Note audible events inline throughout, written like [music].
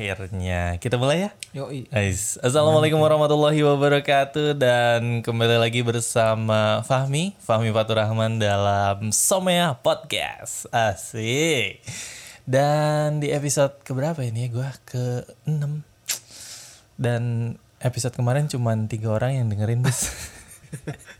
akhirnya kita mulai ya. Yoi. Guys, Assalamualaikum warahmatullahi wabarakatuh dan kembali lagi bersama Fahmi, Fahmi Fatur Rahman dalam Somea Podcast. Asik. Dan di episode keberapa ini ya gue ke 6 dan episode kemarin cuma tiga orang yang dengerin bis. [laughs]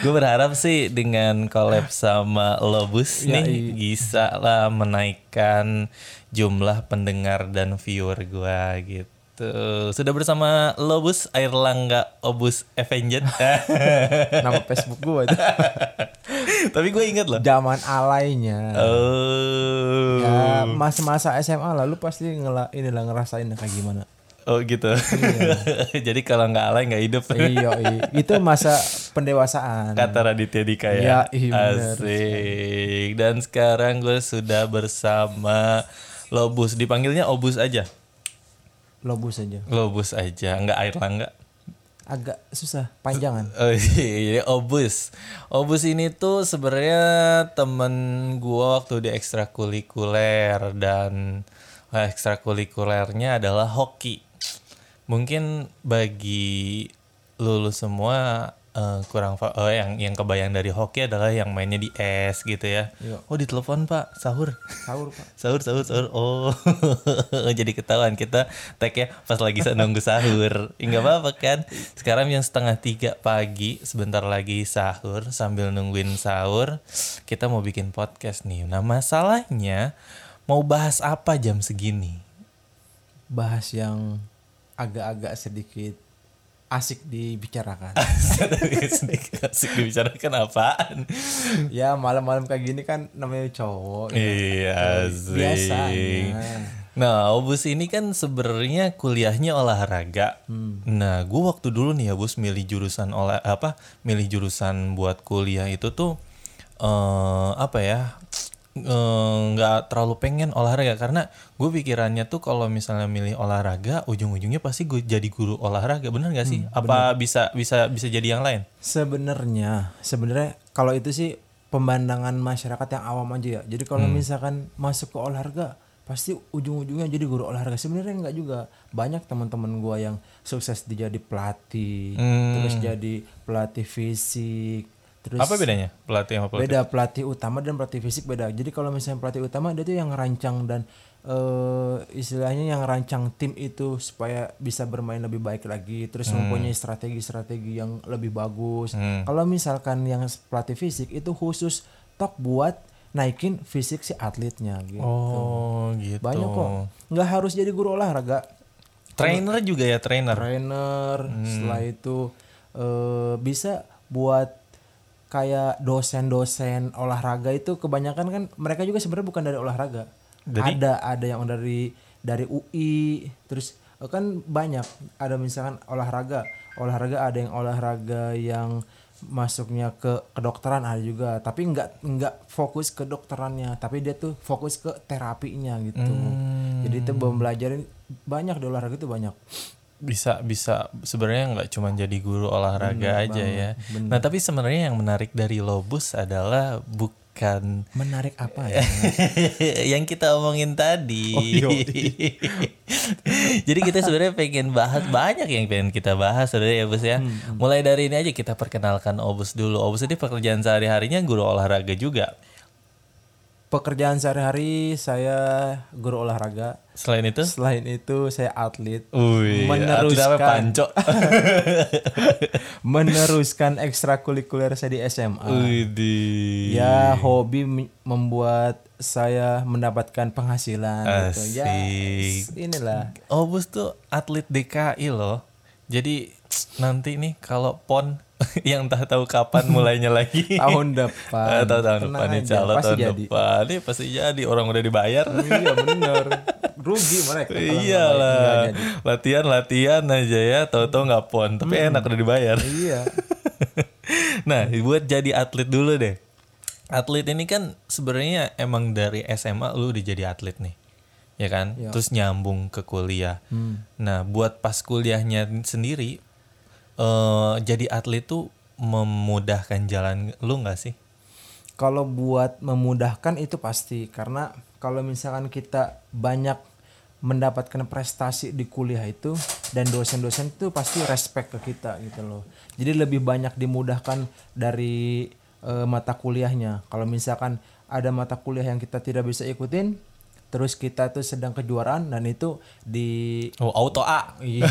gue berharap sih dengan collab sama Lobus Ya, nih iya. bisa lah menaikkan jumlah pendengar dan viewer gue gitu. Sudah bersama Lobus Airlangga Obus Avenger. [laughs] Nama Facebook gua itu. [laughs] Tapi gue inget loh. Zaman alainya. Oh. Ya, masa-masa SMA lalu pasti ngela inilah ngerasain kayak gimana. Oh gitu. [laughs] Jadi kalau nggak alay nggak hidup. iya, iya. Itu masa pendewasaan. Kata Raditya Dika ya. Ya, iya bener. Asik. Dan sekarang gue sudah bersama Lobus. Dipanggilnya Obus aja. Lobus aja. Lobus aja, nggak Airlangga. Agak susah, panjangan. [laughs] Oh iya, Obus. Obus ini tuh sebenarnya temen gua waktu di ekstrakurikuler dan eh, ekstrakurikulernya adalah hoki. Mungkin bagi lulus semua eh, kurang fa- oh, yang yang kebayang dari hoki adalah yang mainnya di es gitu ya. Iya. Oh ditelepon pak sahur. Sahur, Pak. [laughs] sahur sahur sahur oh [laughs] jadi ketahuan kita tag ya pas lagi nunggu sahur nggak apa-apa kan sekarang yang setengah tiga pagi sebentar lagi sahur sambil nungguin sahur kita mau bikin podcast nih nah masalahnya mau bahas apa jam segini Bahas yang agak-agak sedikit asik dibicarakan. [laughs] sedikit asik dibicarakan apaan ya, malam-malam kayak gini kan namanya cowok. iya sih Biasanya. Nah, Obus ini kan sebenarnya kuliahnya olahraga. Nah, gue waktu dulu nih ya, Bus milih jurusan olah apa? Milih jurusan buat kuliah itu tuh eh apa ya? Eh, nggak terlalu pengen olahraga. Karena gue pikirannya tuh kalau misalnya milih olahraga ujung-ujungnya pasti gue jadi guru olahraga. Bener gak sih? Apa bisa bisa bisa jadi yang lain? Sebenarnya, sebenarnya kalau itu sih pemandangan masyarakat yang awam aja ya. Jadi kalau misalkan masuk ke olahraga, pasti ujung-ujungnya jadi guru olahraga. Sebenarnya enggak juga. Banyak teman-teman gua yang sukses dijadi pelatih, terus jadi pelatih fisik, terus apa bedanya pelatih sama pelatih beda pelatih utama dan pelatih fisik beda. Jadi kalau misalnya pelatih utama dia tuh yang rancang dan eh istilahnya yang rancang tim itu supaya bisa bermain lebih baik lagi, terus mempunyai strategi-strategi yang lebih bagus. Kalau misalkan yang pelatih fisik itu khusus tok buat naikin fisik si atletnya gitu. oh gitu Banyak kok. Nggak harus jadi guru olahraga. trainer juga ya trainer Trainer, Hmm. setelah itu eh bisa buat kayak dosen-dosen olahraga itu kebanyakan kan mereka juga sebenarnya bukan dari olahraga. Ada ada yang dari dari UI, terus eh, kan banyak ada misalkan olahraga, olahraga ada yang olahraga yang masuknya ke kedokteran ada juga, tapi nggak nggak fokus ke dokterannya, tapi dia tuh fokus ke terapinya gitu. Hmm. Jadi itu belajarin banyak di olahraga itu banyak. Bisa bisa sebenarnya nggak cuma jadi guru olahraga aja ya. Nah tapi sebenarnya yang menarik dari Lobus adalah bukan Menarik apa ya? [laughs] yang kita omongin tadi. Oh. [laughs] Jadi kita sebenarnya pengen bahas banyak yang pengen kita bahas sebenarnya ya Bus ya. Hmm, Mulai dari ini aja kita perkenalkan Obus dulu. Obus ini pekerjaan sehari-harinya guru olahraga juga. Pekerjaan sehari-hari saya guru olahraga. Selain itu, Selain itu saya atlet. Wih, Meneruskan. atlet apa, panco. [laughs] Meneruskan ekstrakurikuler saya di SMA. Widih. Ya hobi membuat saya mendapatkan penghasilan gitu. Ya Asik. inilah. Obus tuh atlet DKI loh. Jadi nanti nih kalau PON [laughs] yang tak tahu kapan mulainya lagi. [laughs] Tahun depan. Eh, tahu tahun Tenang depan insya Allah pasti tahun jadi. depan. Ini pasti jadi orang udah dibayar. iya [laughs] bener. Rugi mereka. Iyalah. Latihan latihan aja ya, tahu-tahu nggak PON, tapi enak udah dibayar. Iya. nah, buat jadi atlet dulu deh. Atlet ini kan sebenarnya emang dari SMA lu udah jadi atlet nih. Ya kan? Iya. Terus nyambung ke kuliah. Hmm. Nah, buat pas kuliahnya sendiri eh jadi atlet tuh memudahkan jalan lu nggak sih? Kalau buat memudahkan itu pasti karena kalau misalkan kita banyak mendapatkan prestasi di kuliah itu dan dosen-dosen itu pasti respect ke kita gitu loh. Jadi lebih banyak dimudahkan dari eh, mata kuliahnya. Kalau misalkan ada mata kuliah yang kita tidak bisa ikutin, terus kita tuh sedang kejuaraan dan itu di Oh, auto A. Iya.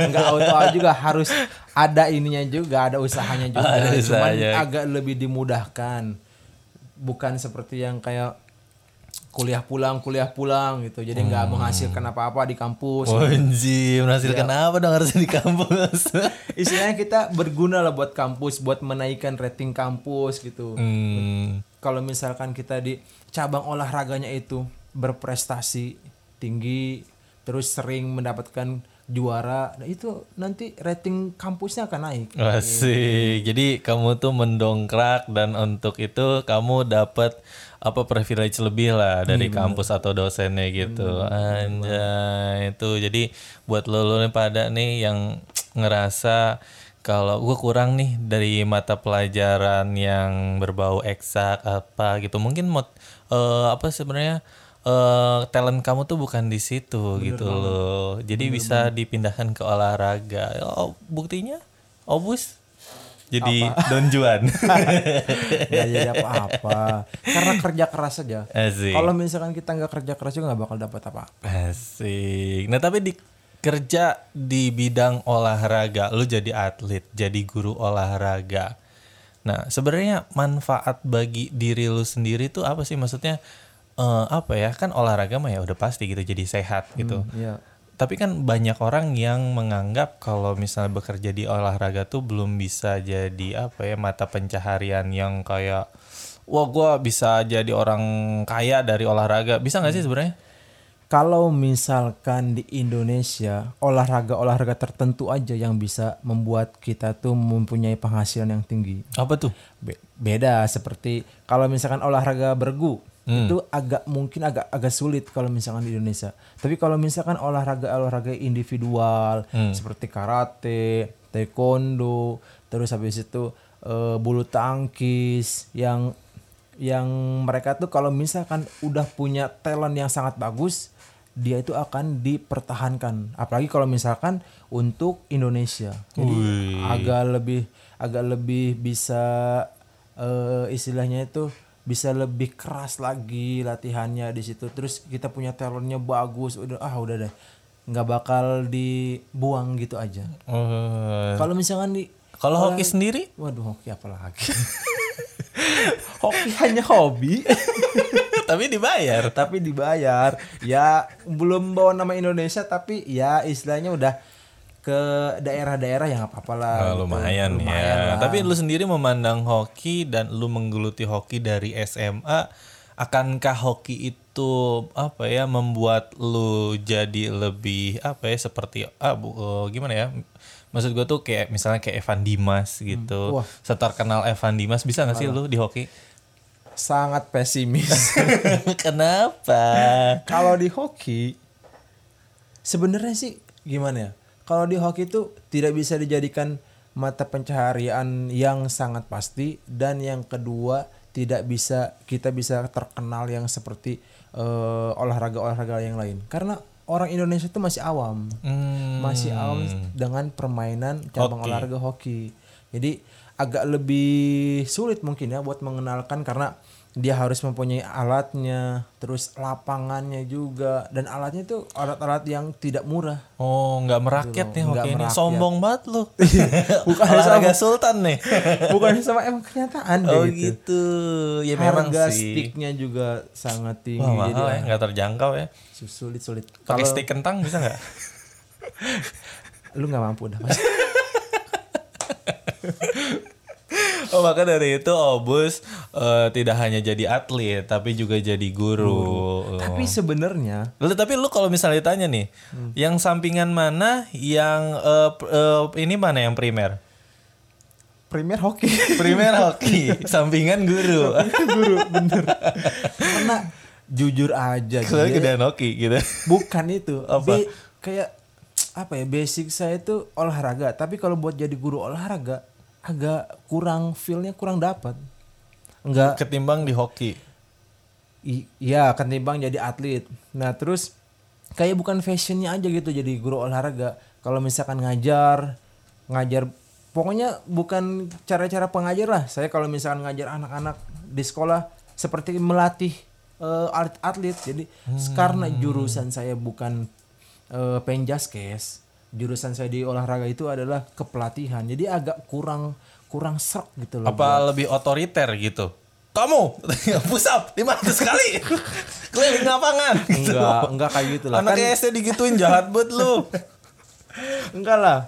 Enggak auto juga harus ada ininya juga, ada usahanya juga. Ada Cuman usahanya. agak lebih dimudahkan. Bukan seperti yang kayak kuliah pulang, kuliah pulang gitu. Jadi nggak Hmm. menghasilkan apa-apa di kampus. Oh, Wanji, menghasilkan apa dong harusnya di kampus? [laughs] Istilahnya kita berguna lah buat kampus, buat menaikkan rating kampus gitu. hmm. Kalau misalkan kita di cabang olahraganya itu berprestasi tinggi, terus sering mendapatkan juara, nah itu nanti rating kampusnya akan naik. Asik. Jadi kamu tuh mendongkrak dan untuk itu kamu dapat apa privilege lebih lah dari kampus atau dosennya gitu. Anjay itu. Jadi buat lo lo nih pada nih yang ngerasa kalau gue kurang nih dari mata pelajaran yang berbau eksak apa gitu. Mungkin mot eh, apa sebenarnya eh talent kamu tuh bukan di situ gitu loh. Jadi bisa dipindahkan ke olahraga. Oh, buktinya Obus jadi [laughs] Don Juan. [laughs] Jadi apa-apa karena kerja keras saja Asik. kalau misalkan kita nggak kerja keras juga nggak bakal dapat apa Asik. Nah, tapi di kerja di bidang olahraga, lu jadi atlet, jadi guru olahraga. Nah, sebenarnya manfaat bagi diri lu sendiri tuh apa sih maksudnya? Eh, apa ya? Kan olahraga mah ya udah pasti gitu jadi sehat gitu. Iya. Tapi kan banyak orang yang menganggap kalau misalnya bekerja di olahraga tuh belum bisa jadi apa ya mata pencaharian yang kayak wah gua bisa jadi orang kaya dari olahraga. Bisa nggak sih sebenarnya? kalau misalkan di Indonesia olahraga-olahraga tertentu aja yang bisa membuat kita tuh mempunyai penghasilan yang tinggi Apa tuh? Be- beda seperti kalau misalkan olahraga bergu itu agak mungkin agak agak sulit kalau misalkan di Indonesia. Tapi kalau misalkan olahraga olahraga individual seperti karate, taekwondo, terus habis itu eh, bulu tangkis yang yang mereka tuh kalau misalkan udah punya talent yang sangat bagus, dia itu akan dipertahankan. Apalagi kalau misalkan untuk Indonesia. Jadi agak lebih agak lebih bisa eh, istilahnya itu bisa lebih keras lagi latihannya di situ. Terus kita punya talentnya bagus, udah ah udah deh nggak bakal dibuang gitu aja. Oh. Kalau misalkan di Kalau hoki sendiri? Waduh hoki apa lagi? [laughs] hoki hanya hobi. [laughs] Tapi dibayar. tapi dibayar ya belum bawa nama Indonesia tapi ya istilahnya udah ke daerah-daerah yang apa-apa lah Oh, gitu. lumayan, ya. Tapi lu sendiri memandang hoki dan lu menggeluti hoki dari SMA, akankah hoki itu apa ya membuat lu jadi lebih apa ya seperti ah bu, eh, gimana ya? Maksud gue tuh kayak misalnya kayak Evan Dimas gitu. Wah. Seterkenal Evan Dimas bisa gak sih lu di hoki? sangat pesimis [laughs] Kenapa? kalau di hoki sebenarnya sih gimana ya kalau di hoki itu tidak bisa dijadikan mata pencaharian yang sangat pasti dan yang kedua tidak bisa kita bisa terkenal yang seperti eh, olahraga-olahraga yang lain karena orang Indonesia itu masih awam Hmm. masih awam dengan permainan cabang Hoki. olahraga hoki. Jadi agak lebih sulit mungkin ya buat mengenalkan karena dia harus mempunyai alatnya, terus lapangannya juga dan alatnya itu alat-alat yang tidak murah. Oh, nggak merakyat nih Nggak hoki ini. merakyat. Sombong banget lu. [laughs] Bukan Olahraga sultan nih. [laughs] Bukan sama emang kenyataan oh gitu. gitu. Ya memang Harga sih. sticknya juga sangat tinggi Wah, jadi mahal ya, nggak terjangkau ya. sulit sulit. Pakai stick kentang bisa nggak? [laughs] lu nggak mampu dah. Mas. Oh maka dari itu Obus eh, tidak hanya jadi atlet tapi juga jadi guru. Oh. Tapi sebenarnya Lalu tapi lu kalau misalnya ditanya nih, yang sampingan mana, yang eh, pr- eh, ini mana yang primer? primer hoki. [laughs] Primer hoki, sampingan guru. guru bener karena jujur aja dia- gedean hoki gitu. bukan itu Apa? Be- kayak apa ya basic saya itu olahraga tapi kalau buat jadi guru olahraga agak kurang feelnya kurang dapat. Enggak Ketimbang di hoki. iya ketimbang jadi atlet. Nah terus kayak bukan fashionnya aja gitu jadi guru olahraga. Kalau misalkan ngajar ngajar pokoknya bukan cara-cara pengajar lah. Saya kalau misalkan ngajar anak-anak di sekolah seperti melatih eh, atlet-atlet jadi karena jurusan saya bukan eh, penjaskes jurusan saya di olahraga itu adalah kepelatihan jadi agak kurang kurang serk gitu loh Apa lebih otoriter gitu? Kamu [laughs] push up 500 kali [laughs] keliling lapangan. Gitu. enggak enggak kayak gitu lah Anak kan SD digituin jahat buat lu. [laughs] enggak lah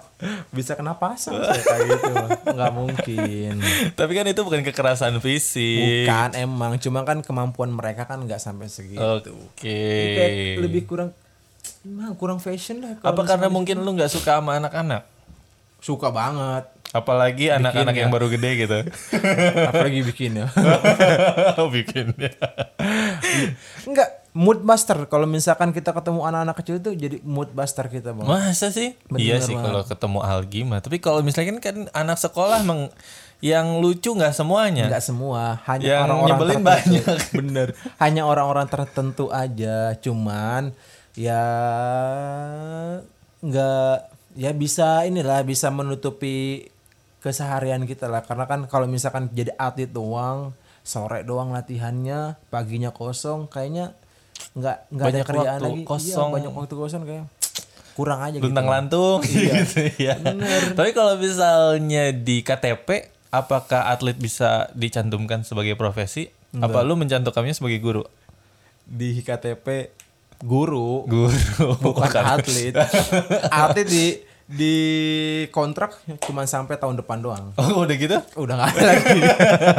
bisa kena pasang saya kayak gitu enggak mungkin Tapi kan itu bukan kekerasan fisik. bukan emang cuma kan kemampuan mereka kan nggak sampai segitu Oke. kayak lebih kurang Nah, kurang fashion lah kalau Apa karena mungkin lu nggak suka sama anak-anak? suka banget Apalagi anak-anak yang baru gede gitu. [laughs] apalagi bikin ya Bikinnya. enggak mood buster kalau misalkan kita ketemu anak-anak kecil itu jadi mood buster kita bang Masa sih? iya sih kalau ketemu Algi mah. Tapi kalau misalnya kan, anak sekolah meng yang lucu nggak semuanya. Enggak semua, hanya orang-orang nyebelin tertentu. banyak. Bener. Hanya orang-orang tertentu aja. Cuman ya nggak ya bisa inilah bisa menutupi keseharian kita lah. Karena kan kalau misalkan jadi atlet doang, sore doang latihannya, paginya kosong, kayaknya nggak nggak ada Banyak kerjaan lagi. kosong. Iya, banyak waktu kosong kayak kurang aja gitu. Luntang lantung [laughs] gitu ya. Tapi kalau misalnya di KTP apakah atlet bisa dicantumkan sebagai profesi? Apa lu mencantumkannya sebagai guru? Di KTP guru Guru, bukan [laughs] atlet. atlet di di kontrak cuma sampai tahun depan doang. Oh, udah gitu? Udah nggak ada lagi.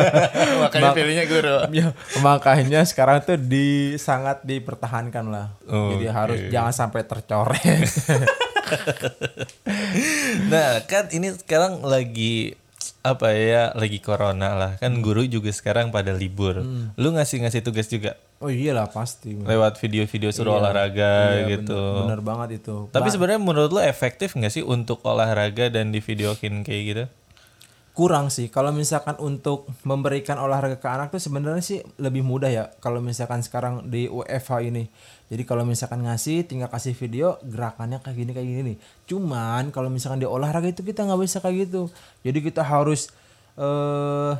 [laughs] Makanya pilihnya guru. Ya, makanya sekarang tuh di sangat dipertahankan lah. Jadi harus jangan sampai tercoret. [laughs] Nah, kan ini sekarang lagi apa ya, lagi corona lah. Kan guru juga sekarang pada libur. Lu ngasih-ngasih tugas juga oh iyalah pasti. lewat video-video suruh olahraga Iya, gitu. Bener, bener banget itu. Tapi sebenarnya menurut lu efektif nggak sih untuk olahraga dan di videokin kayak gitu? Kurang sih. Kalau misalkan untuk memberikan olahraga ke anak tuh sebenarnya sih lebih mudah ya kalau misalkan sekarang di UFH ini. Jadi kalau misalkan ngasih tinggal kasih video gerakannya kayak gini kayak gini nih. Cuman kalau misalkan di olahraga itu kita nggak bisa kayak gitu. Jadi kita harus eh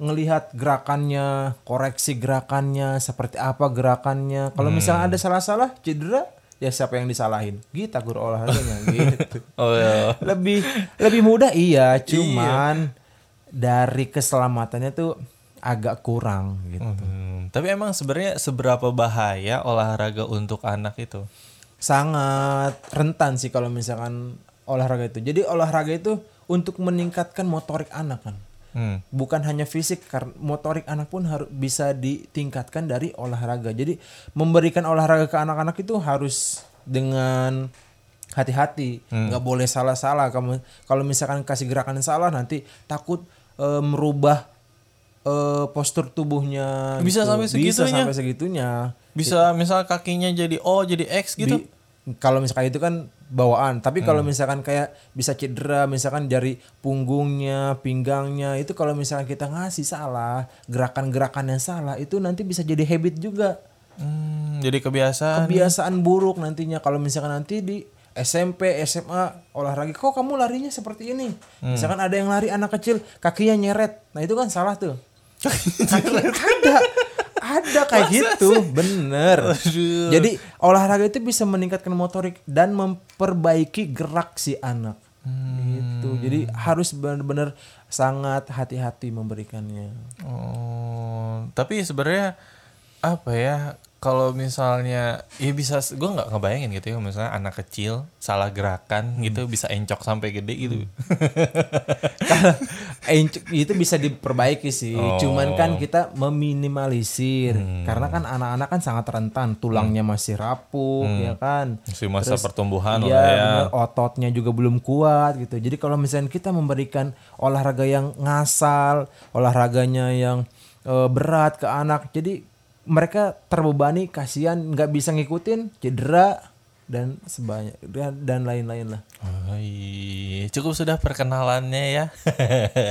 ngelihat gerakannya koreksi gerakannya seperti apa gerakannya. Kalau misalkan ada salah-salah cedera ya siapa yang disalahin? Kita guru olahraganya. [laughs] Gitu. Oh ya. lebih lebih mudah iya. Cuman dari keselamatannya tuh agak kurang gitu. Hmm, tapi emang sebenarnya seberapa bahaya olahraga untuk anak itu? sangat rentan sih kalau misalkan olahraga itu. Jadi olahraga itu untuk meningkatkan motorik anak kan Hmm. bukan hanya fisik karena motorik anak pun harus bisa ditingkatkan dari olahraga jadi memberikan olahraga ke anak-anak itu harus dengan hati-hati nggak boleh salah-salah kamu kalau misalkan kasih gerakan yang salah nanti takut eh, merubah eh, postur tubuhnya Bisa gitu. sampai bisa segitunya? sampai segitunya Bisa misal kakinya jadi O jadi X gitu. Bi- kalau misalkan itu kan bawaan. Tapi kalau misalkan kayak bisa cedera misalkan dari punggungnya pinggangnya itu kalau misalkan kita ngasih salah gerakan-gerakan yang salah itu nanti bisa jadi habit juga. Hmm, jadi kebiasaan. kebiasaan buruk nantinya. Kalau misalkan nanti di SMP SMA olahraga kok kamu larinya seperti ini? Misalkan ada yang lari anak kecil kakinya nyeret. Nah itu kan salah tuh. [laughs] Kaki ada ada kayak gitu. bener. Jadi olahraga itu bisa meningkatkan motorik dan memperbaiki gerak si anak. Gitu. Jadi harus benar-benar sangat hati-hati memberikannya. Oh, tapi sebenarnya apa ya? Kalau misalnya, ya bisa, gue nggak ngebayangin gitu ya, misalnya anak kecil salah gerakan gitu bisa encok sampai gede gitu. [laughs] Kalau encok itu bisa diperbaiki sih. Cuman kan kita meminimalisir karena kan anak-anak kan sangat rentan, tulangnya masih rapuh ya kan. Masih masa pertumbuhan Iya, lah ya. bener, ototnya juga belum kuat gitu. Jadi kalau misalnya kita memberikan olahraga yang ngasal, olahraganya yang eh, berat ke anak, jadi mereka terbebani, kasihan nggak bisa ngikutin, cedera dan sebanyak dan, dan lain-lain lah. Hai, cukup sudah perkenalannya ya.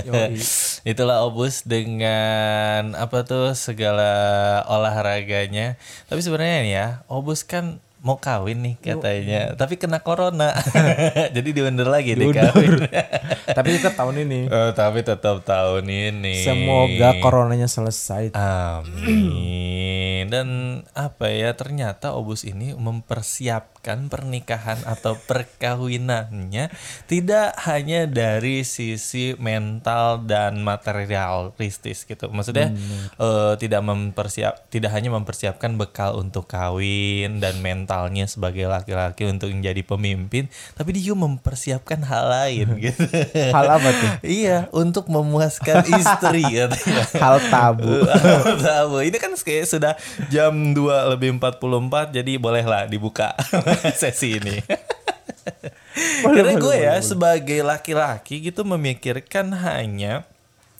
[laughs] Itulah Obus dengan apa tuh segala olahraganya. Tapi sebenarnya nih ya, Obus kan mau kawin nih katanya, tapi kena corona, [laughs] [laughs] jadi diundur lagi deh kawin. [laughs] Tapi tetap tahun ini. Oh, tapi tetap tahun ini. Semoga coronanya selesai. Amin. [clears throat] Dan apa ya ternyata Obus ini mempersiapkan pernikahan atau perkawinannya tidak hanya dari sisi mental dan materialistis gitu. Maksudnya eh, tidak mempersiap tidak hanya mempersiapkan bekal untuk kawin dan mentalnya sebagai laki-laki untuk menjadi pemimpin, tapi dia juga mempersiapkan hal lain [laughs] gitu. Hal apa tuh? iya, untuk memuaskan [laughs] istri katanya. Hal tabu. [laughs] Tahu. Ini kan kayak sudah jam 2 lebih 44 jadi bolehlah dibuka sesi ini. Karena gue ya sebagai laki-laki gitu memikirkan hanya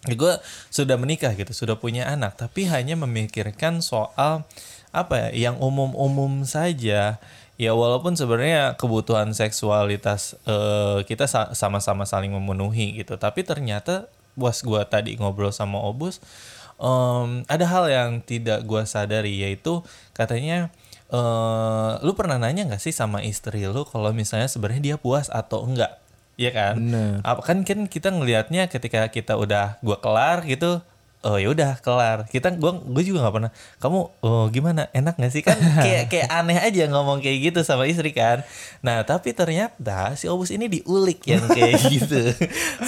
gue sudah menikah gitu, sudah punya anak, tapi hanya memikirkan soal apa ya, yang umum-umum saja. Ya walaupun sebenarnya kebutuhan seksualitas eh, kita sa- sama-sama saling memenuhi gitu, tapi ternyata pas gue tadi ngobrol sama Obus, em, ada hal yang tidak gue sadari yaitu katanya eh lu pernah nanya nggak sih sama istri lu kalau misalnya sebenarnya dia puas atau enggak? Iya kan? Bener. Apa kan kan kita ngelihatnya ketika kita udah gua kelar gitu, oh ya udah kelar. Kita gua gue juga nggak pernah. Kamu oh gimana? Enak nggak sih kan? [laughs] kayak kayak aneh aja ngomong kayak gitu sama istri kan. Nah tapi ternyata si Obus ini diulik yang kayak [laughs] gitu,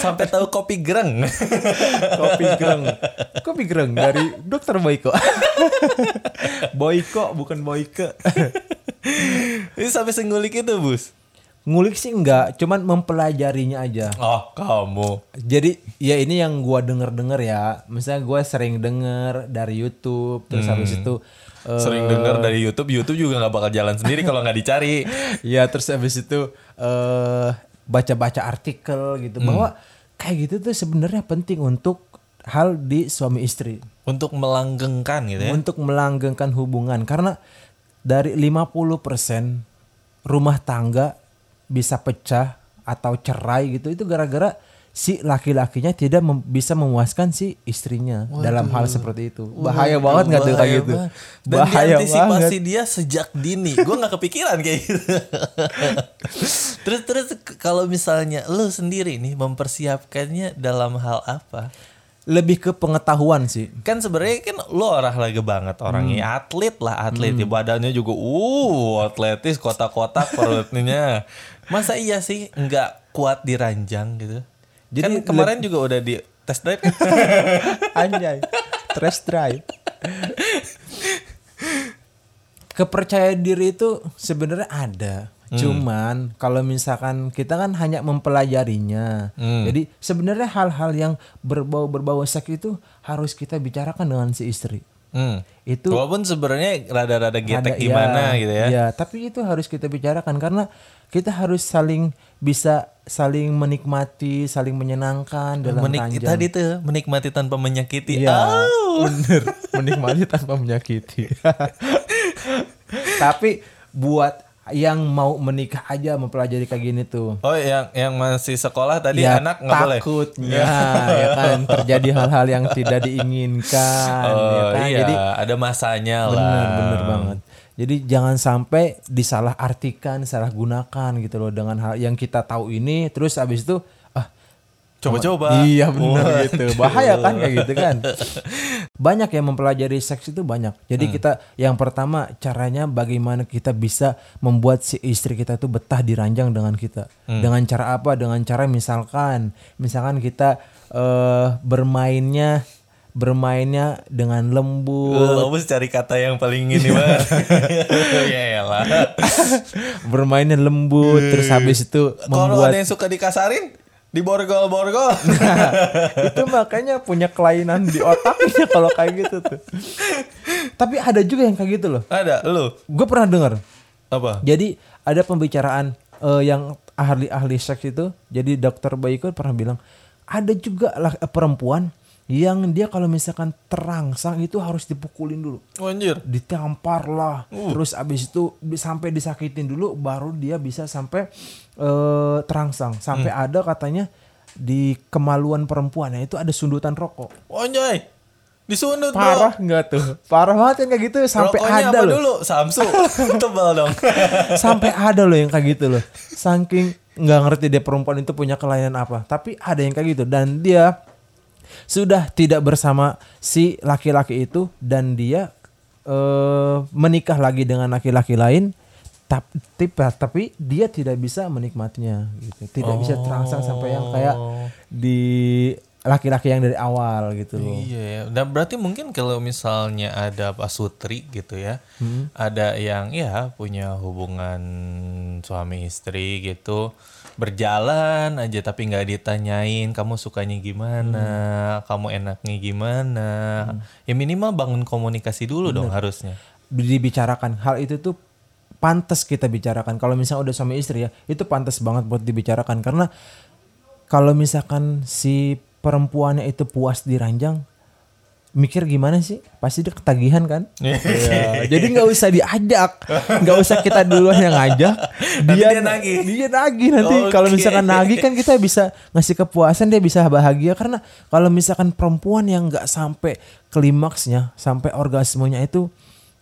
sampai tahu kopi gereng. [laughs] Kopi gereng. Kopi gereng dari dokter Boyko. Boyko bukan Boyke. Ini sampai sengulik itu bus. Ngulik sih enggak, cuman mempelajarinya aja. Oh kamu. Jadi ya ini yang gua denger-denger ya. Misalnya gua sering denger dari YouTube terus habis itu eh, Sering dengar dari YouTube, YouTube juga nggak bakal jalan sendiri kalau nggak dicari. [laughs] ya terus habis itu eh baca-baca artikel gitu bahwa kayak gitu tuh sebenarnya penting untuk hal di suami istri. Untuk melanggengkan gitu ya. untuk melanggengkan hubungan karena dari 50% rumah tangga bisa pecah atau cerai gitu itu gara-gara si laki-lakinya tidak mem- bisa memuaskan si istrinya dalam hal seperti itu. Bahaya banget nggak tuh kayak gitu? Dan Bahaya diantisipasi banget. dia sejak dini. Gue nggak kepikiran kayak gitu. [laughs] terus terus kalau misalnya lu sendiri nih mempersiapkannya dalam hal apa? Lebih ke pengetahuan sih. Kan sebenarnya kan lu olahraga banget orangnya atlet lah atlet ya badannya juga uh atletis kotak-kotak perutnya. [laughs] Masa iya sih nggak kuat di ranjang gitu? Jadi kan kemarin juga udah di test drive kan? [laughs] Anjay. Stress drive. [laughs] Kepercayaan diri itu sebenarnya ada. Cuman kalau misalkan kita kan hanya mempelajarinya. Jadi sebenarnya hal-hal yang berbau berbau seks itu harus kita bicarakan dengan si istri. Hmm. Itu Walaupun sebenarnya rada-rada getek ada- gimana gitu ya. Iya, tapi itu harus kita bicarakan karena kita harus saling bisa saling menikmati, saling menyenangkan dalam Menik- ranjang. tadi tuh menikmati tanpa menyakiti. Iya, Au. bener. [laughs] Menikmati tanpa menyakiti. [laughs] Tapi buat yang mau menikah aja mempelajari kayak gini tuh. Oh, yang yang masih sekolah tadi ya anak nggak boleh. takutnya ya kan [laughs] terjadi hal-hal yang tidak diinginkan ya Oh kan. iya, Jadi ada masanya lah. bener bener banget. Jadi jangan sampai disalah artikan, salah gunakan gitu loh dengan hal yang kita tahu ini terus abis itu Coba-coba. Iya benar Wah. gitu. Bahaya kan kayak gitu kan. [laughs] Banyak yang mempelajari seks itu banyak. Jadi Hmm. kita yang pertama caranya bagaimana kita bisa membuat si istri kita tuh betah di ranjang dengan kita. Hmm. Dengan cara apa? Dengan cara misalkan misalkan kita eh bermainnya bermainnya dengan lembut, Lu harus cari kata yang paling ini banget. [laughs] ya lah. bermainnya lembut terus habis itu Kalau membuat ada yang suka dikasarin, diborgol-borgol. [laughs] itu makanya punya kelainan di otaknya kalau kayak gitu tuh. Tapi ada juga yang kayak gitu loh. ada, lu. Gue pernah dengar. Apa? Jadi ada pembicaraan eh, yang ahli-ahli seks itu. Jadi dokter Baiko pernah bilang ada juga lah eh, perempuan yang dia kalau misalkan terangsang itu harus dipukulin dulu, Oh, anjir. ditampar lah, terus abis itu sampai disakitin dulu, baru dia bisa sampai eh, terangsang. Sampai ada katanya di kemaluan perempuan, nah itu ada sundutan rokok. Oh, anjay. Disunut Parah nggak tuh? Parah banget yang kayak gitu sampai Rokoknya ada apa loh. dulu? Samsu. [laughs] Tebal dong. sampai ada loh yang kayak gitu loh. Saking nggak ngerti dia perempuan itu punya kelainan apa. Tapi ada yang kayak gitu dan dia sudah tidak bersama si laki-laki itu dan dia eh, menikah lagi dengan laki-laki lain. Tapi, tapi dia tidak bisa menikmatinya gitu. Tidak bisa terangsang sampai yang kayak di laki-laki yang dari awal gitu loh. Iya ya. Dan berarti mungkin kalau misalnya ada pasutri gitu ya, ada yang ya punya hubungan suami istri gitu, berjalan aja tapi nggak ditanyain kamu sukanya gimana, kamu enaknya gimana. Ya minimal bangun komunikasi dulu dong harusnya. dibicarakan. Hal itu tuh pantas kita bicarakan. Kalau misalnya udah suami istri ya itu pantas banget buat dibicarakan. Karena kalau misalkan si perempuannya itu puas di ranjang mikir gimana sih? Pasti dia ketagihan kan? [laughs] Iya, jadi nggak usah diajak. Nggak usah kita duluan yang ngajak. Dia dia nagih. dia nagih nanti. Kalau Oke. misalkan nagih kan kita bisa ngasih kepuasan dia bisa bahagia. Karena kalau misalkan perempuan yang nggak sampai klimaksnya sampai orgasmenya itu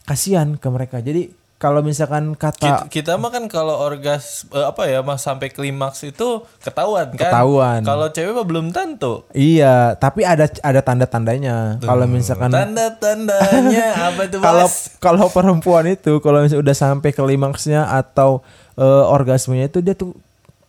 kasihan ke mereka. Jadi kalau misalkan Kita, kata kita mah kan kalau orgas eh, apa ya mas sampai klimaks itu ketahuan kan. Ketahuan. Kalau cewek mah belum tentu. iya tapi ada ada tanda-tandanya. Kalau misalkan Tanda-tandanya. [laughs] Apa tuh kalau kalau perempuan itu kalau misalnya udah sampai klimaksnya atau eh, orgasmenya itu dia tuh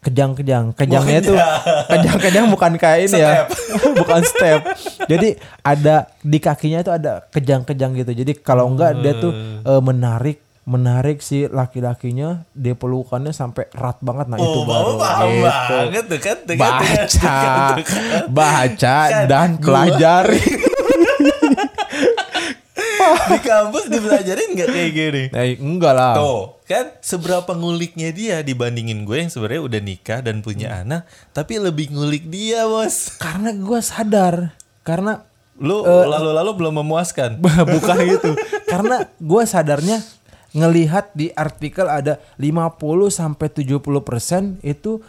kejang-kejang. Kejangnya itu [laughs] kejang-kejang bukan kayak ini ya [laughs] bukan step. Jadi ada di kakinya itu ada kejang-kejang gitu. Jadi kalau enggak dia tuh eh, menarik menarik si laki-lakinya dia pelukannya sampai erat banget nah itu Oh, baru bapak paham gitu. banget tuh kan. tuh kan, kan, baca tuh kan, tuh kan. baca Kan dan gua- pelajari [laughs] Di kampus dipelajarin nggak kayak gini? nah, enggak lah Tuh, kan seberapa nguliknya dia dibandingin gue yang sebenarnya udah nikah dan punya Hmm. anak, tapi lebih ngulik dia, Bos. karena gue sadar karena Lu Eh, lalu-lalu belum memuaskan. [laughs] bukan gitu karena gue sadarnya ngelihat di artikel ada 50 sampai 70 persen itu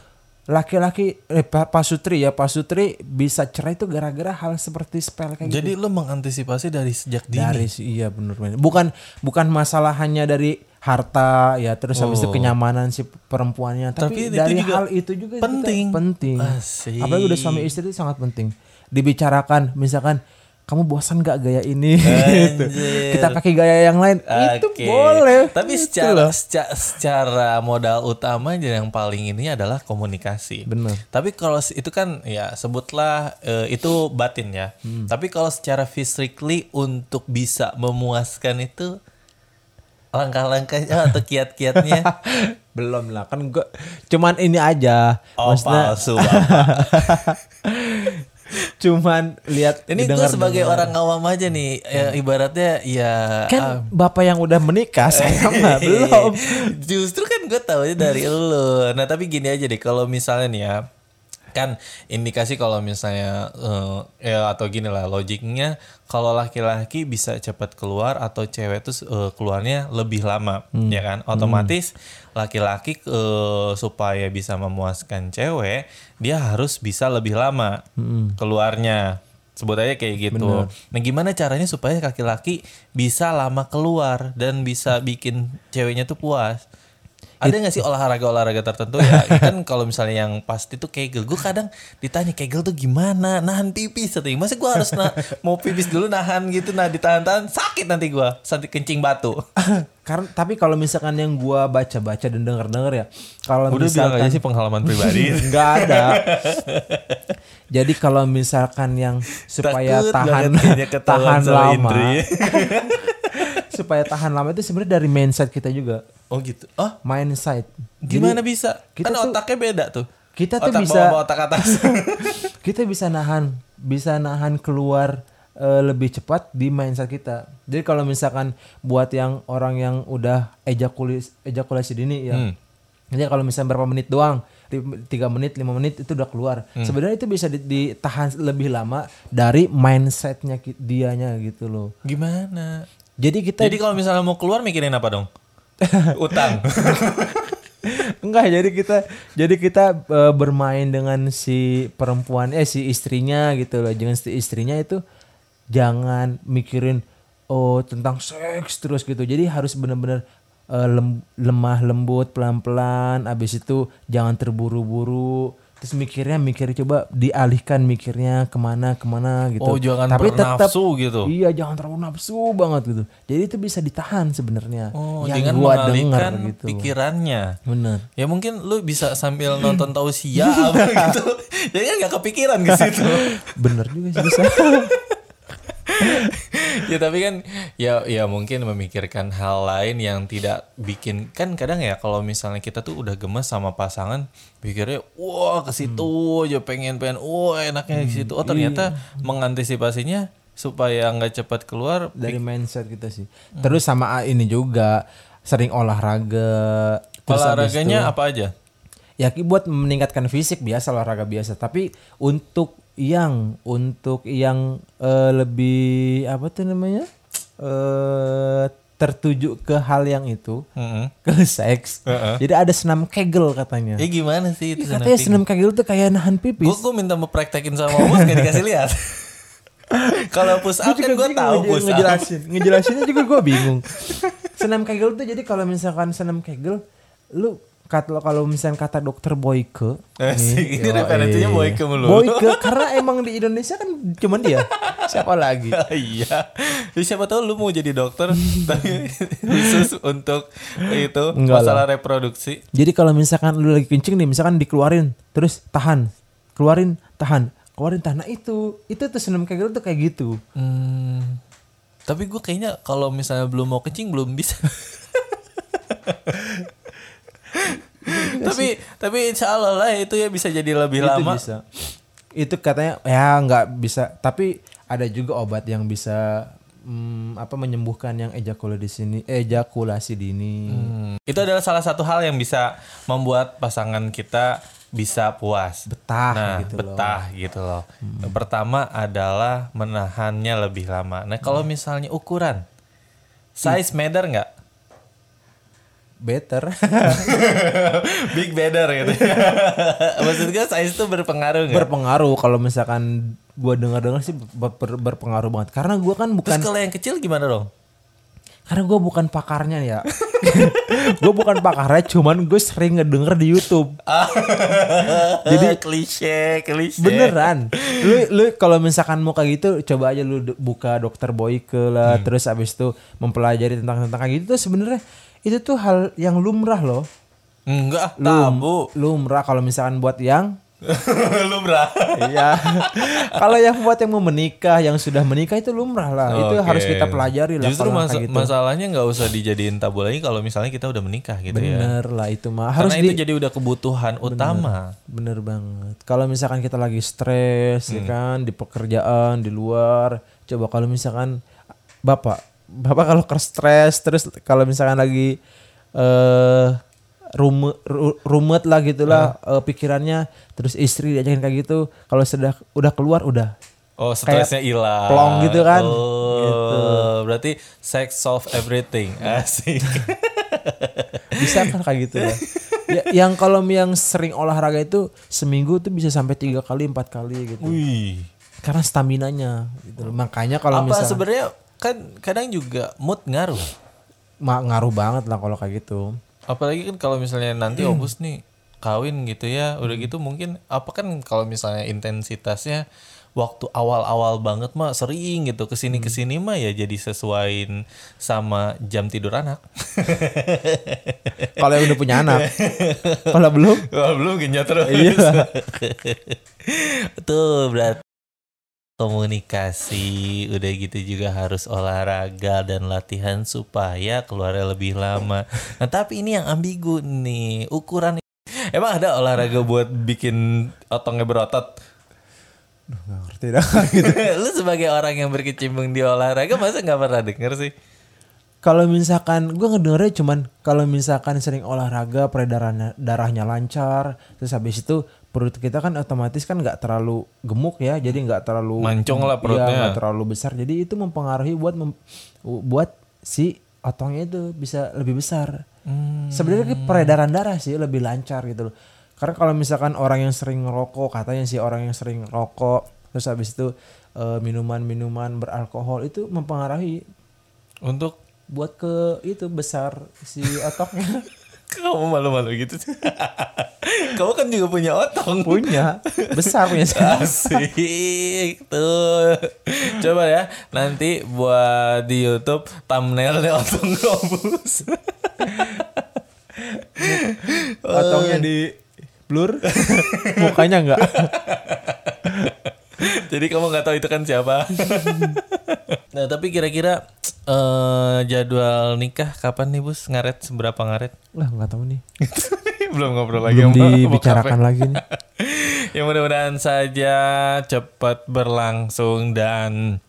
laki-laki eh, Pa- pasutri ya pasutri bisa cerai itu gara-gara hal seperti spell kayak gitu Jadi lu mengantisipasi dari sejak dini. dari iya bener bener bukan bukan masalah hanya dari harta ya terus habis itu kenyamanan si perempuannya tapi, Oh. Tapi itu dari juga hal itu juga penting. penting Asik. apalagi udah suami istri itu sangat penting dibicarakan misalkan kamu bosan gak gaya ini [laughs] Gitu. Kita pakai gaya yang lain itu Oke. boleh Tapi Gitu secara, secara secara modal utama yang paling ini adalah komunikasi. Bener. Tapi kalau itu kan ya sebutlah eh, itu batin ya. Hmm. Tapi kalau secara physically untuk bisa memuaskan itu langkah-langkahnya atau kiat-kiatnya [laughs] belum lah kan gua cuman ini aja oh maksudnya palsu. [laughs] cuman lihat Ini gue dengar- sebagai orang awam aja nih, ya, ibaratnya ya kan bapak yang udah menikah [laughs] saya mah belum. Justru kan gue tahu dari [laughs] lo. Nah tapi gini aja deh, kalau misalnya nih ya, kan indikasi kalau misalnya eh, ya atau gini lah logiknya, kalau laki-laki bisa cepat keluar atau cewek tuh eh, keluarnya lebih lama, ya kan? Otomatis laki-laki eh, supaya bisa memuaskan cewek, dia harus bisa lebih lama keluarnya. Sebut aja kayak gitu. Nah, gimana caranya supaya laki-laki bisa lama keluar dan bisa bikin ceweknya tuh puas? Ada nggak sih olahraga-olahraga tertentu ya? kan kalau misalnya yang pasti tuh kegel, gue kadang ditanya kegel tuh gimana? Nahan pipis atau Masa gue harus na [laughs] mau pipis dulu nahan gitu, nah ditahan-tahan sakit nanti gue, sampai kencing batu. [laughs] karena tapi kalau misalkan yang gua baca-baca dan denger-denger ya kalau Udah bilang misalkan aja sih pengalaman pribadi. [laughs] nggak ada jadi kalau misalkan yang supaya Takut tahan tahan lama. Supaya tahan lama itu sebenarnya dari mindset kita juga oh gitu. Oh mindset gimana Jadi, bisa? kita kan tuh- otaknya beda tuh. kita tuh otak bisa bawah, bawah otak atas. [laughs] kita bisa nahan bisa nahan keluar eh, lebih cepat di mindset kita jadi kalau misalkan buat yang orang yang udah ejakulis ejakulasi dini ya Hmm. jadi kalau misalnya berapa menit doang tiga menit lima menit itu udah keluar Hmm. sebenarnya itu bisa di- ditahan lebih lama dari mindsetnya dianya gitu loh Gimana? Jadi kita Jadi kalau misalnya mau keluar mikirin apa dong? [laughs] Utang. enggak jadi kita jadi kita eh, bermain dengan si perempuan eh si istrinya gitu loh dengan si istrinya itu jangan mikirin oh tentang seks terus gitu jadi harus benar-benar eh, lem- lemah lembut pelan-pelan abis itu jangan terburu-buru terus mikirnya mikir coba dialihkan mikirnya ke mana ke mana gitu Oh, jangan bernafsu gitu. iya jangan terlalu nafsu banget gitu jadi itu bisa ditahan sebenarnya Oh, yang dengan gua mengalihkan denger gitu pikirannya. bener Ya mungkin lu bisa sambil nonton [laughs] tausia apa gitu. [laughs] Jadi kan gak kepikiran ke situ. bener juga sih bisa [laughs] ya tapi kan ya ya mungkin memikirkan hal lain yang tidak bikin kan kadang ya kalau misalnya kita tuh udah gemes sama pasangan pikirnya wah ke situ aja pengen pengen wah enaknya ke situ. Oh ternyata mengantisipasinya supaya nggak cepat keluar dari mindset kita sih. Terus sama ah, ini juga sering olahraga terus habis olahraganya apa aja? Ya ki- buat meningkatkan fisik biasa olahraga biasa. Tapi untuk yang untuk yang eh, lebih apa tuh namanya? Eh tertuju ke hal yang itu Mm-mm. ke seks. Jadi ada senam kegel katanya. Ya gimana sih itu katanya senam kegel? tuh kayak nahan pipis. Gue minta mau praktekin sama bos gak dikasih lihat. [laughs] Kalau push up kan gue tahu push up. ngejelasin. Ngejelasinnya juga gue bingung. Senam kegel tuh jadi kalau misalkan senam kegel lu kata kalau misalkan kata dokter Boyke Asik, ini yoi. referensinya Boyke mulu. Boyke karena emang di Indonesia kan cuman dia siapa lagi [laughs] iya. Ya, siapa tahu lu mau jadi dokter [laughs] tapi khusus untuk itu Enggak masalah reproduksi. jadi kalau misalkan lu lagi kencing nih misalkan dikeluarin terus tahan keluarin tahan keluarin tahan nah itu itu tuh senam kegel tuh kayak gitu Hmm, tapi gue kayaknya kalau misalnya belum mau kencing belum bisa. [laughs] tapi tapi insya Allah lah itu ya bisa jadi lebih itu lama. bisa itu katanya ya nggak bisa tapi ada juga obat yang bisa mm, apa menyembuhkan yang ejakulasi di sini ejakulasi dini Hmm, Itu adalah salah satu hal yang bisa membuat pasangan kita bisa puas. betah nah, gitu loh Hmm. betah gitu loh. Yang Pertama adalah menahannya lebih lama. Nah, kalau Hmm. misalnya ukuran size matter nggak? Better [laughs] Big better gitu. [laughs] Maksud gue size itu berpengaruh nggak? berpengaruh kalau misalkan gua dengar-dengar sih ber- ber- berpengaruh banget karena gua kan Terus bukan kalau yang kecil gimana dong? karena gua bukan pakarnya ya [laughs] gua bukan pakarnya cuman gue sering ngedenger di YouTube Jadi klise, klise. Beneran. Lu lu kalau misalkan mau kayak gitu coba aja lu buka dokter Boyke lah Hmm. terus abis itu mempelajari tentang tentang kayak gitu tuh sebenarnya itu tuh hal yang lumrah loh. Enggak, Lum- tabu. Lumrah kalau misalkan buat yang [laughs] Lumrah. Iya. kalau yang buat yang mau menikah, yang sudah menikah itu lumrah lah. Itu Oke. harus kita pelajari lah Justru kayak gitu. masalahnya nggak usah dijadiin tabu lagi kalau misalnya kita udah menikah gitu ya. Bener lah itu mah. Harus Karena di itu jadi udah kebutuhan utama. Bener banget. Kalau misalkan kita lagi stres, Hmm. ya kan, di pekerjaan, di luar, coba kalau misalkan bapak, bapak kalau ke stres, terus kalau misalkan lagi eh rumet, ru- rumet lah gitulah Hmm. eh, pikirannya, terus istri diajakin kayak gitu, kalau sudah udah keluar udah Oh, stresnya hilang. plong gitu kan. Oh, Gitu. berarti sex solve everything. [laughs] Asik. bisa kan kayak gitu ya. ya yang kalau yang sering olahraga itu seminggu tuh bisa sampai tiga kali empat kali gitu Wih. karena stamina nya gitu makanya kalau Apa misalnya sebenarnya kan kadang juga mood ngaruh. Ma- ngaruh banget lah kalau kayak gitu. Apalagi kan kalau misalnya nanti obus nih kawin gitu ya, udah gitu mungkin apa kan kalau misalnya intensitasnya waktu awal-awal banget mah sering gitu ke sini ke sini mah ya jadi sesuaiin sama jam tidur anak. Kalau yang udah punya anak. [laughs] kalau belum, Wah, belum genjot terus. Iya. [laughs] Tuh berarti komunikasi udah gitu juga harus olahraga dan latihan supaya keluarnya lebih lama. Nah tapi ini yang ambigu nih ukuran. Emang ada olahraga buat bikin otongnya berotot? nggak ngerti dah gitu. [laughs] Lu sebagai orang yang berkecimpung di olahraga masa nggak pernah denger sih? Kalau misalkan gue ngedengernya cuman kalau misalkan sering olahraga peredaran darahnya lancar, terus habis itu perut kita kan otomatis kan nggak terlalu gemuk ya, jadi nggak terlalu Mancung lah Iya, perutnya. nggak terlalu besar. Jadi itu mempengaruhi buat mem- buat si otongnya itu bisa lebih besar. Hmm. Sebenarnya peredaran darah sih lebih lancar gitu loh. Karena kalau misalkan orang yang sering ngerokok, katanya sih orang yang sering ngerokok terus habis itu eh, minuman-minuman beralkohol itu mempengaruhi Untuk buat ke itu besar si otoknya [laughs] kamu malu-malu gitu [laughs] kamu kan juga punya otong. punya besar punya [laughs] saya. Asik tuh. Coba ya nanti buat di YouTube thumbnailnya otong gobus. [laughs] otongnya di blur mukanya enggak Jadi kamu nggak tahu itu kan siapa. nah tapi kira-kira eh, jadwal nikah kapan nih bus? Ngaret seberapa ngaret? lah nggak tahu nih [laughs] Belum ngobrol lagi belum dibicarakan lagi nih [laughs] ya mudah-mudahan saja cepat berlangsung dan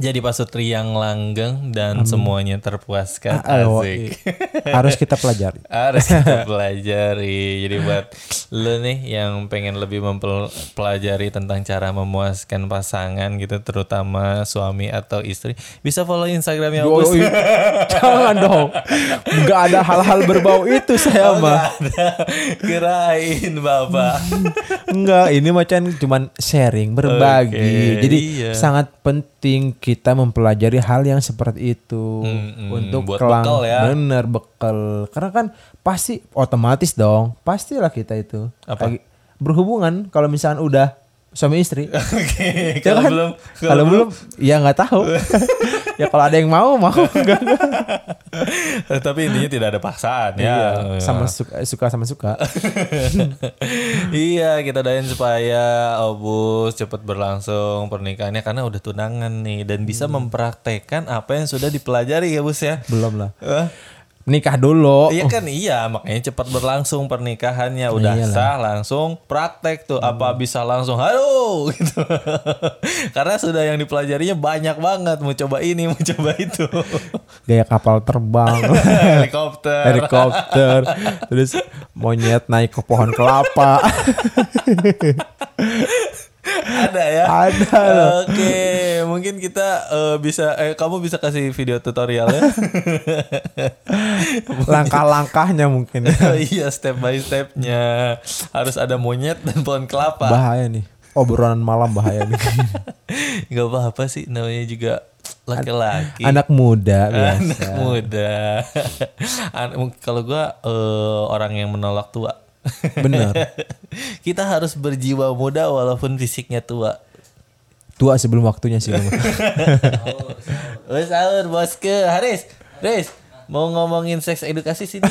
jadi pasutri yang langgeng dan semuanya terpuaskan. Ah, oh, Asik. [laughs] harus kita pelajari [laughs] Harus kita pelajari. Jadi buat lu nih yang pengen lebih mempelajari tentang cara memuaskan pasangan gitu, terutama suami atau istri, bisa follow Instagramnya Oh, Opus. [laughs] jangan dong nggak ada hal-hal berbau itu saya mah Ada. Kirain bapak. Enggak, ini macam cuman sharing, berbagi. Oke, Jadi iya. sangat penting kita mempelajari hal yang seperti itu Mm-mm, untuk buat kelang bekal ya. bener bekal. Karena kan pasti otomatis dong, pastilah kita itu Apa? Lagi berhubungan kalau misalnya udah suami istri. [laughs] Oke, Ya kalau kan? belum kalau belum ya nggak tahu. [laughs] ya kalau ada yang mau mau enggak. [laughs] tapi intinya tidak ada paksaan ya. Iya, sama suka suka sama suka. [laughs] iya, kita doain supaya Obus cepat berlangsung pernikahannya karena udah tunangan nih dan bisa Hmm. mempraktekkan apa yang sudah dipelajari ya, Bus ya. belum lah. Nikah dulu. Iya kan? Iya makanya cepat berlangsung pernikahannya. Udah Iyalah. sah langsung praktek tuh. Apa bisa langsung halo [laughs] gitu. Karena sudah yang dipelajarinya banyak banget. Mau coba ini mau coba itu. [laughs] Gaya kapal terbang. [laughs] helikopter. Helikopter. Terus monyet naik ke pohon kelapa ada ya ada Oke, mungkin kita eh, bisa eh kamu bisa kasih video tutorialnya. [laughs] langkah-langkahnya mungkin [laughs] Oh iya, step by stepnya harus ada monyet dan pohon kelapa. bahaya nih obrolan malam bahaya nih [laughs] Gak apa-apa sih, namanya juga laki-laki. anak muda biasa Anak muda. An- Kalau gua eh, orang yang menolak tua. [laughs] bener kita harus berjiwa muda walaupun fisiknya tua. tua sebelum waktunya sih. Wes [laughs] sahur bosku. Haris, Haris, mau ngomongin seks edukasi sini. [laughs]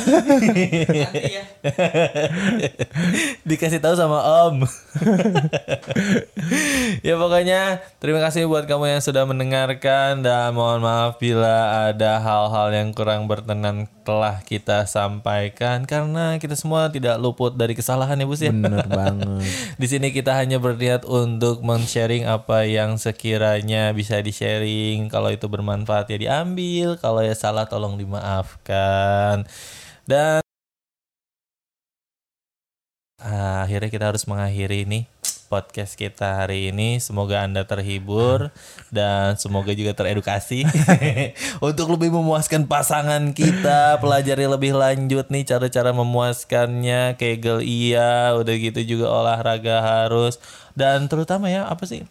[laughs] Dikasih tahu sama Om. [laughs] ya pokoknya terima kasih buat kamu yang sudah mendengarkan dan mohon maaf bila ada hal-hal yang kurang berkenan telah kita sampaikan karena kita semua tidak luput dari kesalahan ya Bus ya. bener banget Di sini kita hanya berniat untuk men-sharing apa yang sekiranya bisa di-sharing. Kalau itu bermanfaat ya diambil, kalau ya salah tolong dimaafkan. Dan ah, akhirnya kita harus mengakhiri nih podcast kita hari ini. Semoga Anda terhibur dan semoga juga teredukasi [laughs] untuk lebih memuaskan pasangan kita. Pelajari lebih lanjut nih cara-cara memuaskannya. Kegel iya, udah gitu juga olahraga harus dan terutama ya apa sih?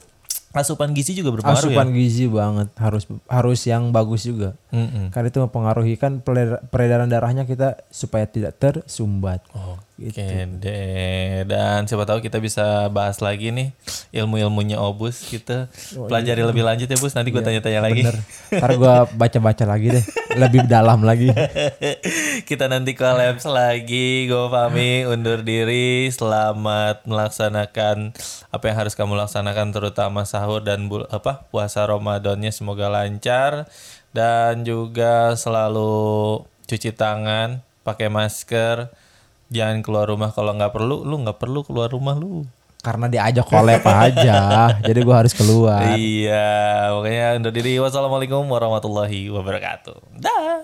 Asupan gizi juga berpengaruh asupan ya. gizi banget harus harus yang bagus juga Mm-mm. karena itu mempengaruhi kan peredaran darahnya kita supaya tidak tersumbat Oke deh. Dan siapa tahu kita bisa bahas lagi nih ilmu-ilmunya Obus gitu. Pelajari lebih lanjut ya Bus. Nanti gue tanya-tanya lagi. bener ntar gua baca-baca lagi deh lebih dalam lagi [laughs] kita nanti collabs lagi. Gue pamit undur diri. Selamat melaksanakan apa yang harus kamu laksanakan terutama sahur dan bul apa puasa Ramadannya semoga lancar dan juga selalu cuci tangan, pakai masker. Jangan keluar rumah kalau nggak perlu, lu nggak perlu keluar rumah lu. karena diajak collab aja [laughs] jadi gua harus keluar Iya, makanya undur diri. Wassalamualaikum warahmatullahi wabarakatuh. Dah.